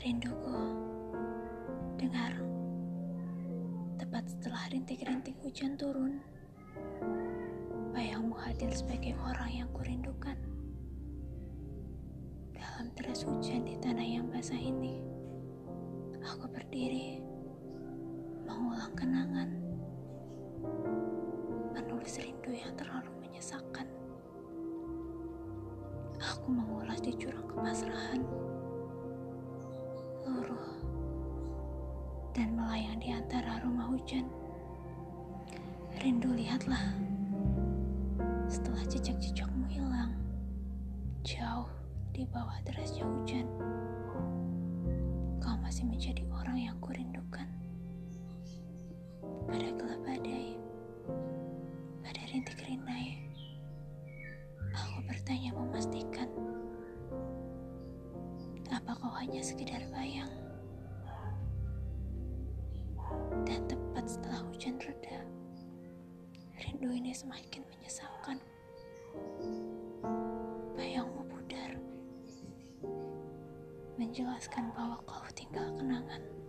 Rinduku, dengar. Tepat setelah rintik-rintik hujan turun, bayangmu hadir sebagai orang yang kurindukan. Dalam deras hujan di tanah yang basah ini, aku berdiri, mengulang kenangan, menulis rindu yang terlalu menyesakkan. Aku mengulas di jurang kepasrahan. Melayang di antara rumah hujan. Rindu lihatlah, setelah jejak-jejakmu hilang, jauh di bawah derasnya hujan, kau masih menjadi orang yang kurindukan. Pada gelap badai, pada rintik rindai, aku bertanya memastikan, apa kau hanya sekedar bayang? Dan tepat setelah hujan reda, rindu ini semakin menyesalkan. Bayangmu pudar, menjelaskan bahwa kau tinggal kenangan.